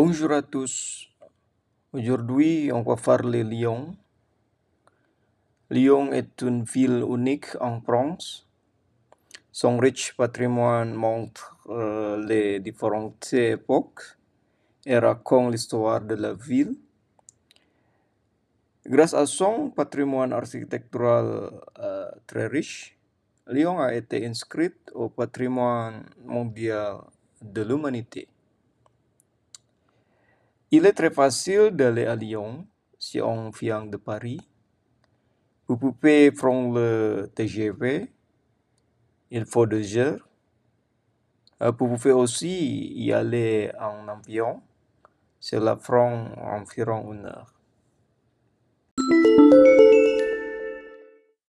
Bonjour à tous. Aujourd'hui, on va parler Lyon. Lyon est une ville unique en France. Son riche patrimoine montre euh, les différentes époques et raconte l'histoire de la ville. Grâce à son patrimoine architectural euh, très riche, Lyon a été inscrite au patrimoine mondial de l'humanité. Il est très facile d'aller à Lyon si on vient de Paris. Vous pouvez prendre le TGV, il faut deux heures. Euh, Vous pouvez aussi y aller en avion, cela prend environ une heure.